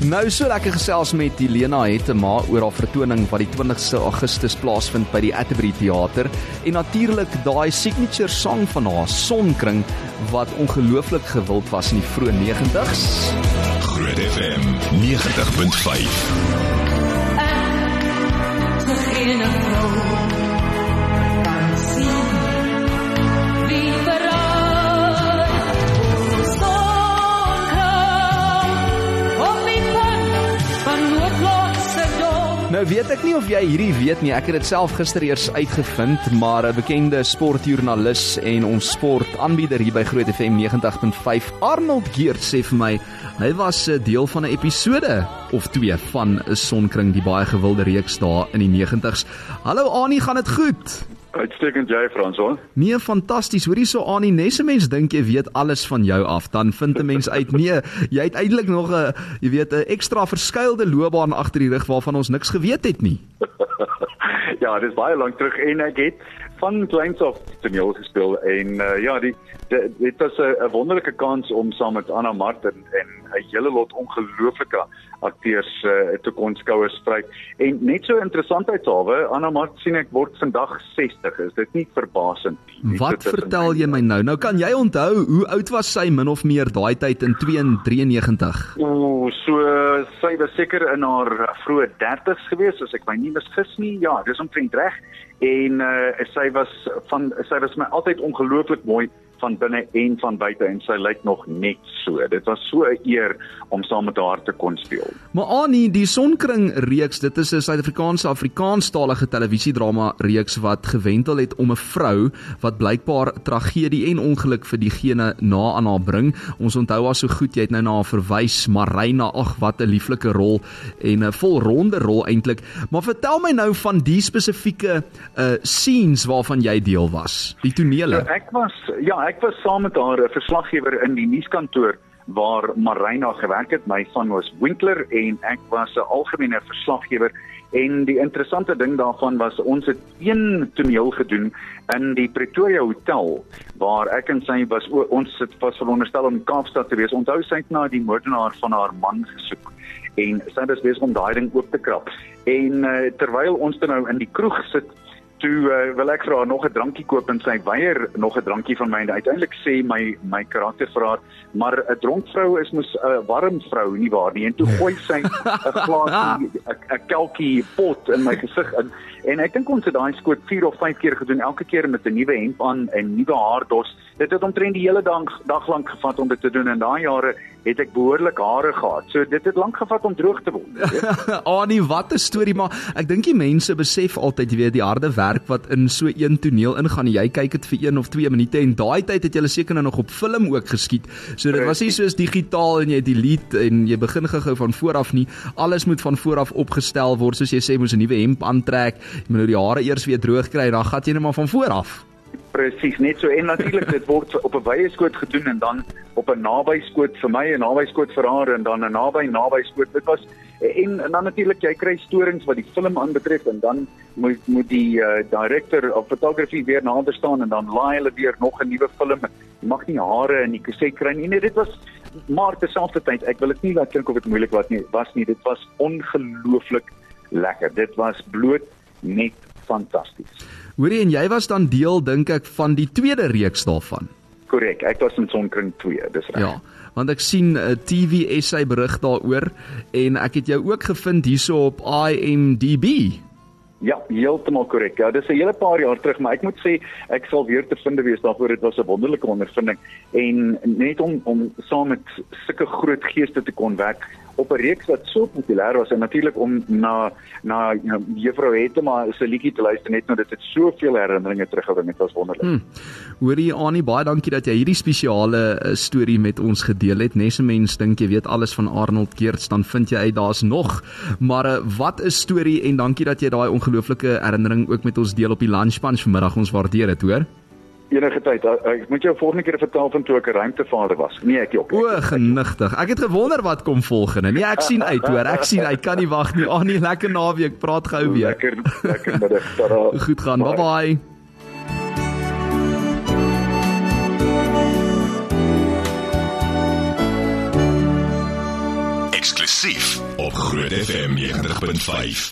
Nou so lekker gesels met Helena Hetema oor haar vertoning wat die 20ste Augustus plaasvind by die Atterbury Theater en natuurlik daai signature song van haar Sonkring wat ongelooflik gewild was in die vroeë 90's. Groot FM 90.5. Nou weet ek nie of jy hierdie weet nie. Ek het dit self gister eers uitgevind, maar 'n bekende sportjoernalis en ons sportaanbieder hier by Groot FM 90.5, Arnold Geert sê vir my, hy was 'n deel van 'n episode of twee van 'n Sonkring, die baie gewilde reeks daar in die 90's. Hallo Annie, gaan dit goed? Uitstekend jy Franson. Nee, fantasties. Hoorie so Annie, nes 'n mens dink jy weet alles van jou af, dan vind 'n mens uit nee, jy het eintlik nog 'n jy weet 'n ekstra verskuilde loopbaan agter die rug waarvan ons niks geweet het nie. ja, dis baie lank terug en ek het van kleins af toneel gespeel en uh, ja, die dit, dit was 'n wonderlike kans om saam met Anna Martin en 'n hele lot ongelooflike akteurs uh, te kon skouers spruit. En net so interessantheidshalwe, Anna Martin sien ek word vandag 60. Is dit nie verbasend nie? Wat vertel jy my nou? Nou kan jy onthou hoe oud was sy min of meer daai tyd in 93? Ooh, so sy was seker in haar vroeë 30's gewees as ek my nie misgis nie. Ja, dis omtrent reg. En uh, sy was van sy was my altyd ongelooflik mooi van binne en van buite en sy lyk nog net so. Dit was so 'n eer om saam met haar te kon speel. Maar Annie, die Sonkring reeks, dit is 'n Suid-Afrikaanse Afrikaanstalige televisiedrama reeks wat gewentel het om 'n vrou wat blykbaar tragedie en ongeluk vir diegene na aan haar bring. Ons onthou haar so goed, jy het nou na haar verwys, Marina. Ag, wat 'n lieflike rol en 'n volronde rol eintlik. Maar vertel my nou van die spesifieke uh scenes waarvan jy deel was. Die tonele. Ja, ek was ja, ek was saam met haar 'n verslaggewer in die nuuskantoor waar Marina gewerk het. My van was Winkler en ek was 'n algemene verslaggewer en die interessante ding daarvan was ons het een toneel gedoen in die Pretoria Hotel waar ek en sy was ons het was veronderstel om Kaapstad te wees. Onthou sy het na die moordenaar van haar man gesoek en sy was besig om daai ding oop te krap. En uh, terwyl ons dan nou in die kroeg sit toe uh, wil ek vir haar nog 'n drankie koop en sy weier nog 'n drankie van my en uiteindelik sê my my karakter vir haar maar 'n dronk vrou is mos 'n uh, warm vrou nie waar nie en toe gooi sy 'n glasie 'n kelkie pot in my gesig in en ek dink ons het daai skoot 4 of 5 keer gedoen elke keer met 'n nuwe hemp aan en nuwe haardos dit het omtrent die hele dag dag lank gevat om dit te doen en daai jare het ek behoorlik hare gehad. So dit het lank gevat om droog te word. Annie, wat 'n storie, maar ek dink die mense besef altyd weet die harde werk wat in so een toneel ingaan. Jy kyk dit vir 1 of 2 minute en daai tyd het jy seker nou nog op film ook geskiet. So dit was nie soos digitaal en jy delete en jy begin gou-gou van voor af nie. Alles moet van voor af opgestel word soos jy sê moet 'n nuwe hemp aantrek. Jy moet nou die hare eers weer droog kry, dan gaan jy net maar van voor af. Presies, net so en natuurlik dit word op 'n wye skoot gedoen en dan op 'n naby skoot vir my en naby skoot vir haar en dan 'n naby naby skoot. Dit was en, en dan natuurlik jy kry storings wat die film aanbetref en dan moet moet die uh, director of photography weer nader staan en dan laai hulle weer nog 'n nuwe film. Jy mag nie hare in die kaset kry nie. Nee, dit was maar terselfdertyd ek wil dit nie laat klink of dit moeilik was nie. Was nie, dit was ongelooflik lekker. Dit was bloot net fantasties. Hoorie en jy was dan deel dink ek van die tweede reeks daarvan. Korrek, ek was in Sonkring 2, dis reg. Ja, want ek sien 'n uh, TV SA berig daaroor en ek het jou ook gevind hierso op IMDb. Ja, heeltemal korrek. Ja, dis 'n hele paar jaar terug, maar ek moet sê ek sal weer te vind wees daarvoor. Dit was 'n wonderlike ondervinding en net om om saam met sulke groot geeste te kon werk op 'n reeks wat so populêr was en natuurlik om na na you know, Juffrou Hetema se liedjie te luister net nou dit het soveel herinneringe teruggebring. Dit was wonderlik. Hmm. Hoorie Annie, baie dankie dat jy hierdie spesiale uh, storie met ons gedeel het. Nesse mens dink jy weet alles van Arnold Keerts, dan vind jy uit daar's nog. Maar uh, wat 'n storie en dankie dat jy daai ongelooflike herinnering ook met ons deel op die lunch punch vanmiddag. Ons waardeer dit, hoor enige tyd. Ek moet jou volgende keer vertel van toe ek 'n ruimtevader was. Nee, ek jok. O, genigtig. Ek het gewonder wat kom volgende. Nee, ek sien uit, hoor. Ek sien uit. Kan nie wag nie. Ag nee, lekker naweek. Praat gou weer. Lekker lekker middag. Tada. Goed gaan. Bye bye. Eksklusief op Groot FM 90.5.